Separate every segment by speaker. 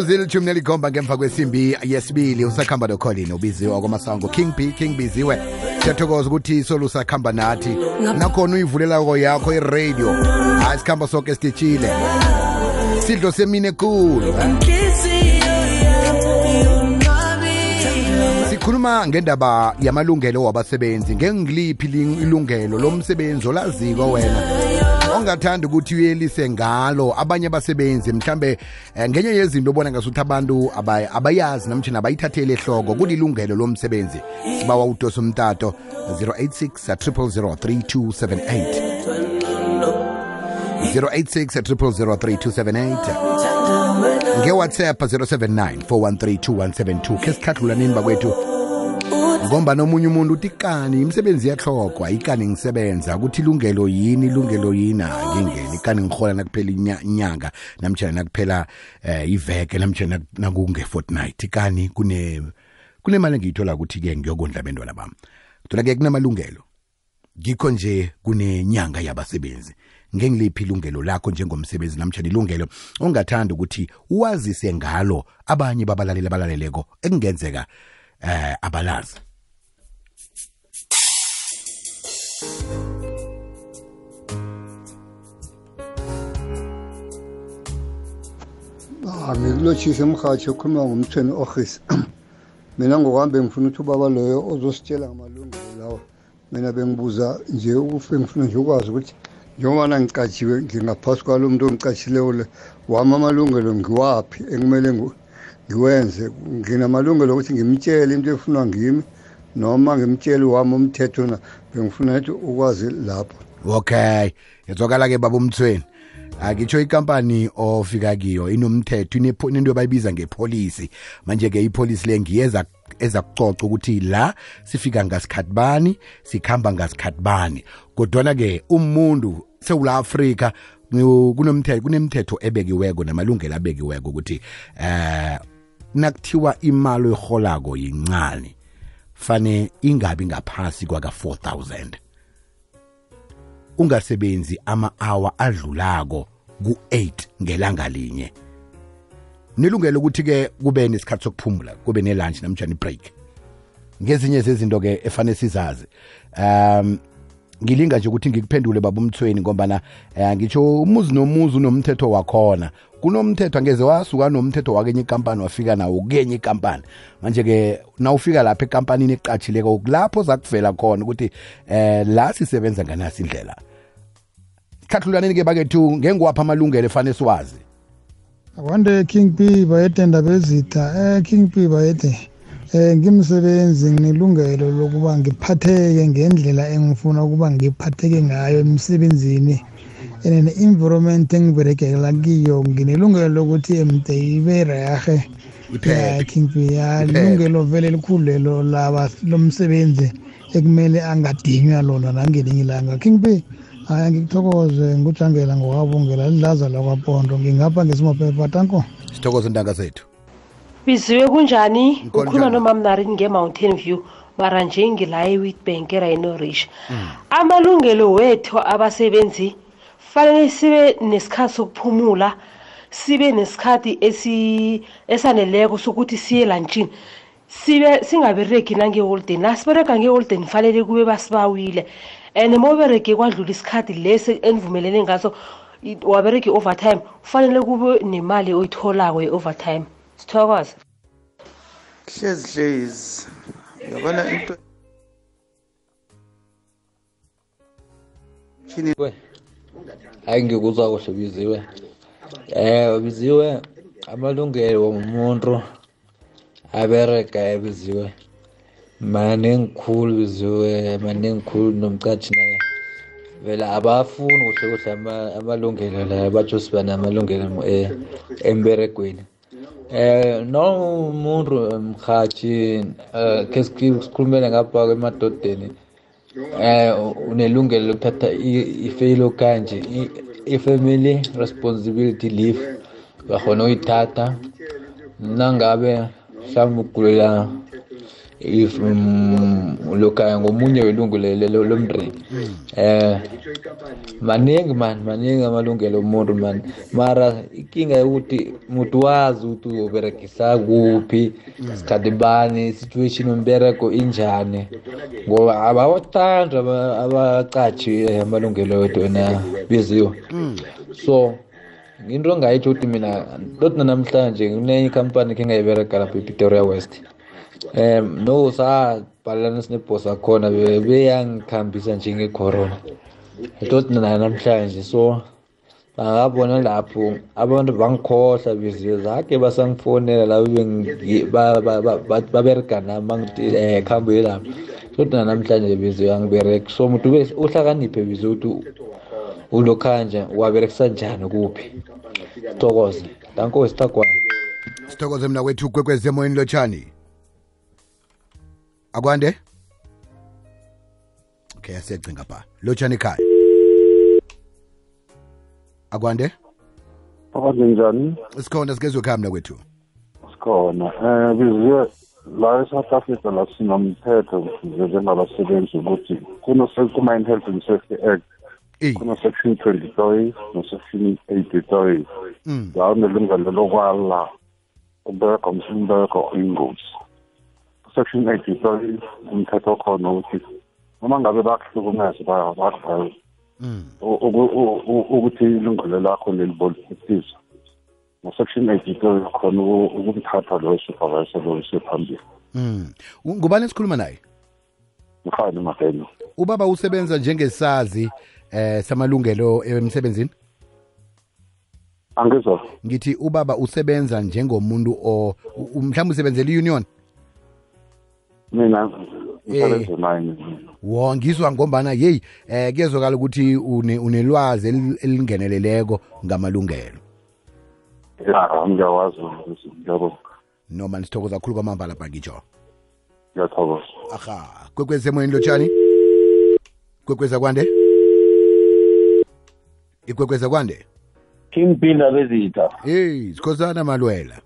Speaker 1: mizuzu ilithumi nelikhomba ngemva kwesimbi yesibili usakhamba nocolin ubiziwa kwamasango king b king biziwe siyathokoza ukuthi solusakhamba nathi nakhona uyivulelako yakho iradio hayi sikhamba soke sititshile sidlo semini ekulu sikhuluma ngendaba yamalungelo wabasebenzi ngengiliphi ilungelo lomsebenzi olaziko wena ongathanda ukuthi uyelise ngalo abanye abasebenzi mhlambe eh, ngenye yezinto obona ngasuthi abantu abayazi namtshini abayithathele ehloko kulilungelo lomsebenzi sibawa udosa umtato 086 3278 086 ngewhatsapp 079 413 2172 ke sikhadlulanini bakwethu ngombana omunye umuntu uthi kani imisebenzi iyahlogwa ikani ngisebenza ukuthi ilungelo yini ilungelo yini ah, ngingena ikani ngihola nakuphela inyanga namtshana nakuphela eh, iveke namtshana nakunge-fortnight ikani kune kunemali engiyithola ukuthi-ke ngiyokondla abentwana bami kuthola-ke kunamalungelo ngikho nje kunenyanga yabasebenzi ngengiliphi ilungelo lakho njengomsebenzi namtshana ilungelo ongathanda ukuthi wazise ngalo abanye babalaleli abalaleleko ekungenzeka eh abalaza
Speaker 2: ngilochi semkhacho khuluma ngumthweni ohis mina ngokuhambe ngifuna ukuthi ubaba loyo ozositshela ngamalungelo lawo mina bengibuza nje ukufe ngifuna nje ukwazi ukuthi njengobana ngicatshiwe ngingaphasi kwalo muntu ongicatshileyo le wami amalungelo ngiwaphi engimele ngu ngiwenze nginamalungelo ukuthi ngimtshele into efunwa ngimi noma ngimtshele wami umthetho na bengifuna ukuthi ukwazi lapho
Speaker 1: okay ngizwakala-ke baba umthweni akitsho ikampani ofika kiyo inomthetho into abayibiza ngepolisi manje-ke ipolisi le ngiyeza ezakucoca ukuthi la sifika ngasikhathi bani sikhamba ngasikhathi bani kodwana-ke umuntu sewula afrika kunomthetho kunemithetho ebekiweko namalungelo abekiweko ukuthi eh nakuthiwa imali oyiholako yincane fane ingabi ngaphasi kwaka-4000 ungasebenzi ama-hour adlulako ku-8 ngelanga linye nilungele ukuthi-ke kube nesikhathi sokuphumula kube ne-lunch namjani i-break ngezinye zezinto-ke efane sizazi um ngilinga nje ukuthi ngikuphendule baba umthweni ngombana eh, ngitsho umuzi nomuzi unomthetho wakhona kunomthetho angeze wasuka nomthetho wakenye ikampani wafika nawo kuyenye ikampani manje-ke nawufika lapha ekampanini eqatshileko kulapho zakuvela khona ukuthi eh la sisebenza nganasi indlela hlahlulwaneni-ke bakethu ngengiwapha amalungelo efane siwazi
Speaker 2: akwande king p bayede ndaba ezitha eh king p bayede um ngimsebenzi nginelungelo lokuba ngiphatheke ngendlela engifuna ukuba ngiphatheke ngayo emsebenzini and an environment engiberekela kiyo nginelungelo lokuthi mde ibe rehe yakhinfiyalungelo vele elikhulu lelo lomsebenzi ekumele angadinywa lona nangelinye ilanga kingpay hayi angikuthokoze ngujangela ngowabungela lilaza lakwapondo ngingapha ngesimaphepha tanko
Speaker 1: sithokoze intanga zethu
Speaker 3: biziwe kunjani ukhuluma nomamnarini nge-mountain view mara nje ngila e-witbank erayinorich mm. amalungelo wethu abasebenzi fanele sibe nesikhathi sokuphumula sibe nesikhathi esaneleko sokuthi siye lantshini sibe singaberegi nange-holden nasiberega nge-holden fanele kube basibawile and moberege kwadlula isikhathi lesi enivumelene ngaso waberegi i-overtime kufanele kube nemali oyitholako ye-overtime sithokoze
Speaker 4: hlezi hlezi yabona into hayi ngikuzwa kuhle biziwe eh biziwe amalungelo womuntu abereka biziwe maningi khulu biziwe maningi khulu nomcathi naye vela abafuni kuhle kuhle amalungelo la batsho siba namalungelo eh, emberegweni Eh no umuntu mhathi eh ke sikhulume ngapha kwemadodeni eh unelungelo lokuthatha ifelo kanje i-family responsibility leave uyakhona uyithatha nangabe mhlawumbe ugulela if mm, lokaya ngomunye welungu lomndeni eh maningi man maningi amalungelo omuntu man mara ikinga yokuthi umuntu wazi ukuthi uyoberegisa kuphi sikhathi bani situation umbereko injani ngoba abawathandi abacashi eh, amalungelo wetwena biziwe so into engayitsho ukuthi mina lothi nanamhlanje kunenye ikhampani khe ngayibereka lapha epitori ya west um no sabhalana sinebhosi akhona beyangikhambisa njengecorona itoti nanamhlanje so bangabona lapho abantu bangikhohlwa biziwe zake basangifonela lapho baberega nami um eh, kuhambe yelapho sokuthi nanamhlanje biziwe angibereki so muntu uhlakaniphe biziwe ukuthi ulokhanja waberekisa njani kuphi sithokoze dankosi tagwana
Speaker 1: sithokoze mna wethu kwekwezi emoyeni lotshani akwande okay asiyacinga pha lotshani ekhaya akwande
Speaker 5: akwande njani
Speaker 1: sikhona sikezwe khaya mna kwethu
Speaker 5: sikhona um biziwe la esouth africa la sinomthetho njengabasebenzi ukuthi kuma-in health and safety act kuno-section twenty three no-section eighty three mm. la unelungelo lokwala umbereko umbereko oyingozi section 8 sorry umthetho khona ukuthi noma ngabe bakuhlukumeze bayabadlayo hmm. ukuthi ilungelo lakho lelibolifitiswa ngo-section 8 khona ukumthatha loyo supervisor loyo sephambili
Speaker 1: um hmm. ngubani esikhuluma naye
Speaker 5: mfani madeno
Speaker 1: ubaba usebenza njengesazi eh samalungelo emsebenzini
Speaker 5: angizwa
Speaker 1: ngithi ubaba usebenza njengomuntu o mhlawumbe usebenzela i-union mina ngisebenza eh. mine wo ngizwa ngombana yeyi eh kuyezwakala ukuthi unelwazi elingeneleleko ngamalungelo
Speaker 5: ya ngiyawazi ngiyabonga
Speaker 1: noma nisithokoza kakhulu kwamamba lapha ngijo ngiyathokoza aha kwekwezi emoyeni lotshani kwekweza kwande ikwekweza kwande
Speaker 4: king pinda bezitha
Speaker 1: hey sikhosana malwela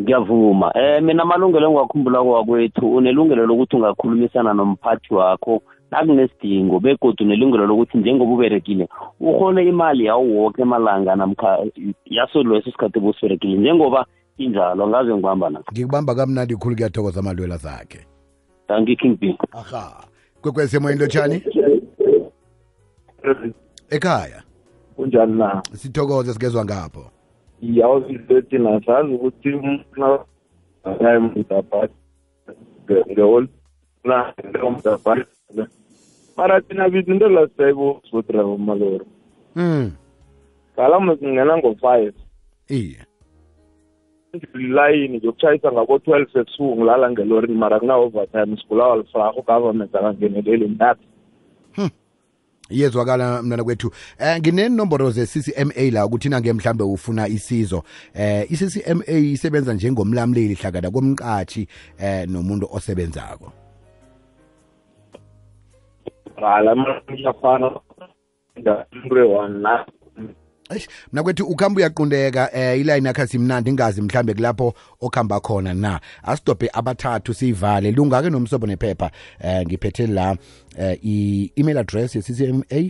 Speaker 4: ngiyavuma eh mina amalungelo engiwakhumbula kwakwethu unelungelo lokuthi ungakhulumisana nomphathi wakho nakunesidingo begodwa unelungelo lokuthi njengoba uberekile uhole imali yawuwoke emalanga namkha yasolo leso sikhathi obusiberekile njengoba injalo angaze ngibamba na
Speaker 1: ngikubamba kamnandi khulu kuyathokoza amalwela zakhe thank
Speaker 4: you king b
Speaker 1: aha kwekwesemoyeni lotshani ekhaya
Speaker 5: kunjani na
Speaker 1: sithokoze sigezwa ngapho
Speaker 5: i-housing asazi ukuthi naye mdabhati nge-old naleyo mdabhati mara thina bithi into lasiyayibo sibodrava amalori mm ngalama singena ngo-five iye layini ngiyokutshayisa ngabo-twelve sebusuku ngilala ngelorini mara kuna-overtime sibulawa lifraho government akangeneleli ndathi
Speaker 1: iyezwakala mntana kwethu eh nginenomboro ze-ccma la ukuthina nge mhlambe ufuna isizo eh i-ccma isebenza njengomlamleli hlakada komqathi eh nomuntu osebenzako
Speaker 5: ala mafana da mbre wana
Speaker 1: mna kwethu ukuhamba uyaqundeka eh iline yakhe simnandi ingazi mhlambe kulapho okhamba khona na asidobhe abathathu siyivale lunga-ke nomsobo nephepha eh ngiphethe la eh i-email address ye-ccma eh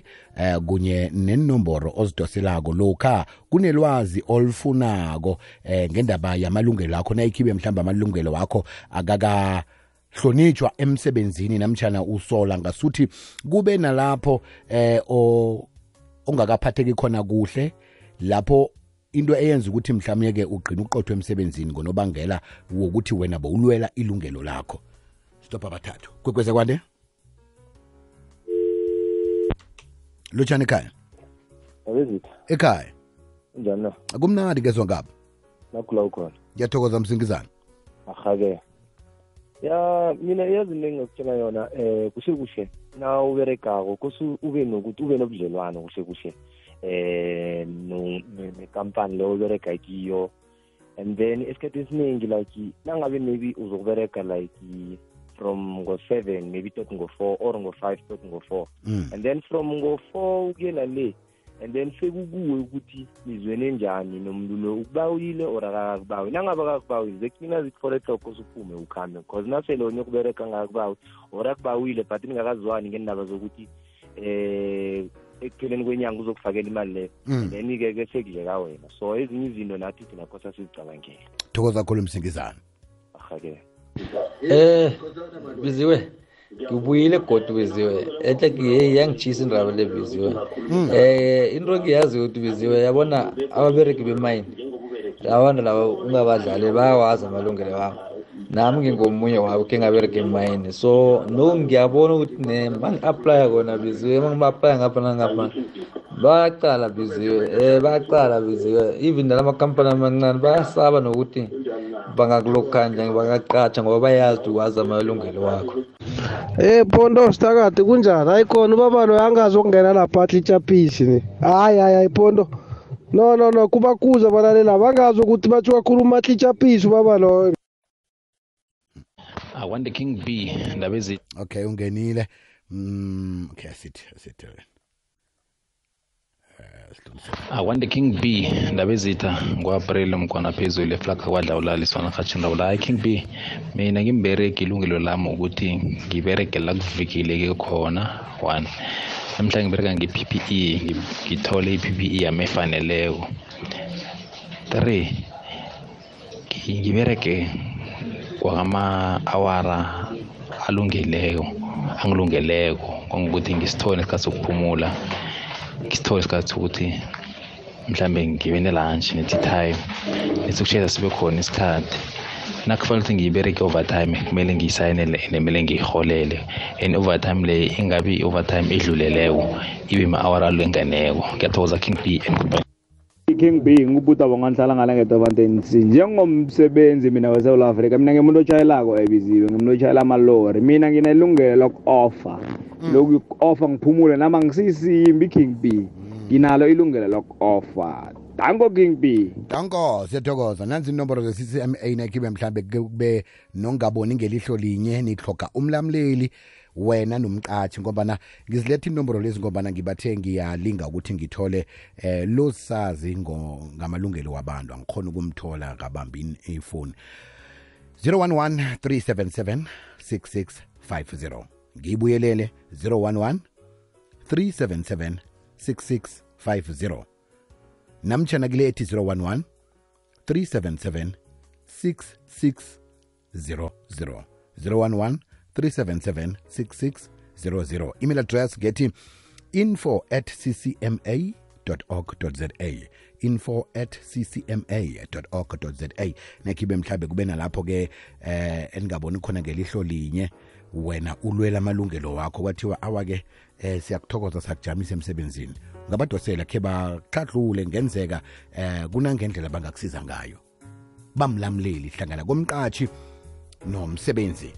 Speaker 1: kunye nenomboro ozidoselako lokha kunelwazi olufunako eh ngendaba yamalungelo akho nayikhibe mhlambe amalungelo wakho akaka hlonitshwa emsebenzini namtshana usola ngasuthi kube nalapho eh o ongakaphatheki khona kuhle lapho into eyenza ukuthi mhlawumbe ke ugqina uqothwe emsebenzini ngonobangela wokuthi wena bowulwela ilungelo lakho stop abathathu kwekweze kwande lutshani ekhaya
Speaker 6: abezitha
Speaker 1: ekhaya
Speaker 6: njani na
Speaker 1: kumnandi kezwa ngabo
Speaker 6: nagula ukhona
Speaker 1: ngiyathokoza msingizana
Speaker 6: ahake ya mina yazi into engingakutshela yona eh kuhle kuhle na uberegako kose ube nokuthi ube nobudlelwano kuhle kuhle eh nekampani leyo uberega kiyo and then esikhathini esiningi like nangabe maybe uzokuberega like from ngo-seven maybe tot ngo-four or ngo-five tot ngo-four mm. and then from ngo-four ukuyela le and then sekukuwe ukuthi nizwene njani nomuntu lo ukubawile or akakakubawi nangabe akakubawi ze clean as it for o'clock osuphume ukhambe because naselo onye ukubereka ngakakubawi or akubawile but ningakazwani ngendaba zokuthi eh ekupheleni kwenyanga uzokufakela imali leyo mm. then-ke ke sekudleka wena so ezinye izinto nathi thina khosa sizicabangele
Speaker 1: thokoza kakhulu msingizana
Speaker 6: ahake eh
Speaker 4: biziwe ke buile godu beziwe etle ke hey yang cheese ndaba le beziwe hmm. eh indro ke yazi ukuthi beziwe yabona ababereki bemine labantu laba ungabadlale bayawazi amalungelo wabo nami ngingomunye wabo ke ngabereke mine so no ngiyabona ukuthi ne bangi-aplya kona biziwe ma ngima-aplya ngapha nangapha bayacala biziwe um eh, bayacala biziwe even nala makampani amancane bayasaba nokuthi eh, bangakulokhandla bangakugqaja ngoba bayazi ukuthi wazi amalungelo wakho
Speaker 7: Eh Phondo Stakade kunjani? Hayi khona ubaba lo angazi ukungena lapha athi ichapisi ni. Hayi hayi hayi Phondo. No no no kuba kuza balalela bangazi ukuthi bathi wakhuluma athi ichapisi ubaba lo.
Speaker 8: I want the king B ndabezi.
Speaker 1: Okay ungenile. Mm okay sithi sithi.
Speaker 8: awande king b ndabezitha ngo-apreli mkwana phezulu eflaga kwadlawulaliswana rhatshini hayi king b mina ngimbereki ilungelo lami ukuthi ngiberegela kuvikeleke khona one namhla ngibereka nge-p p e ngithole i-p p e yami efaneleko three ngibereke kwakama-awara alungeleko angilungeleko kwangokuthi ngisithone isikhathi sokuphumula ngisithole isikhathi ukuthi mhlambe ngibe nelunch nethi time nethi kushayela sibe khona isikhathi nakufanele ukuthi ngiyibereke overtime kumele ngiyisayinele and kumele ngiyiholele and overtime le ingabi i-overtime edluleleko ibe ma-awara alwenganeko ngiyathokoza king b and goodbye
Speaker 9: king being ubuta banganhlala ngalangedwa ebantwini njengomsebenzi mina weSouth Africa mina ngimuntu otshayelako ebiziwe ngimuntu otshayela amalori mina nginelungelo loku-offer mm. loku-offer ngiphumule nama ngisiyisimbi king b mm. nginalo ilungelo loku-offer danko king b
Speaker 1: danko siyathokoza nanzi inomboro ze-ccma nakhibe mhlawumbe kube nongaboni ngelihlo linye nihloga umlamleli wena nomqathi ngobana ngiziletha inomboro lezi ngobana ngibathe ngiyalinga ukuthi ngithole eh losazi ngamalungelo wabantu angikhona ukumthola ngabambini ifoni 011 377 6650 ngiyibuyelele 011 377 6650 namtshana kile ethi 011 377 6600 011 377 6600 email address gethi info at ccma ccma.org.za info at ccma.org.za nekhibe mhlambe kube nalapho-ke eh eningaboni khona ngelihlo linye wena ulwela amalungelo wakho kwathiwa awa-ke eh siyakuthokoza sakujamisa emsebenzini ngabadosela khe baxhadlule ngenzeka eh kunangendlela bangakusiza ngayo bamlamleli hlangana komqatshi nomsebenzi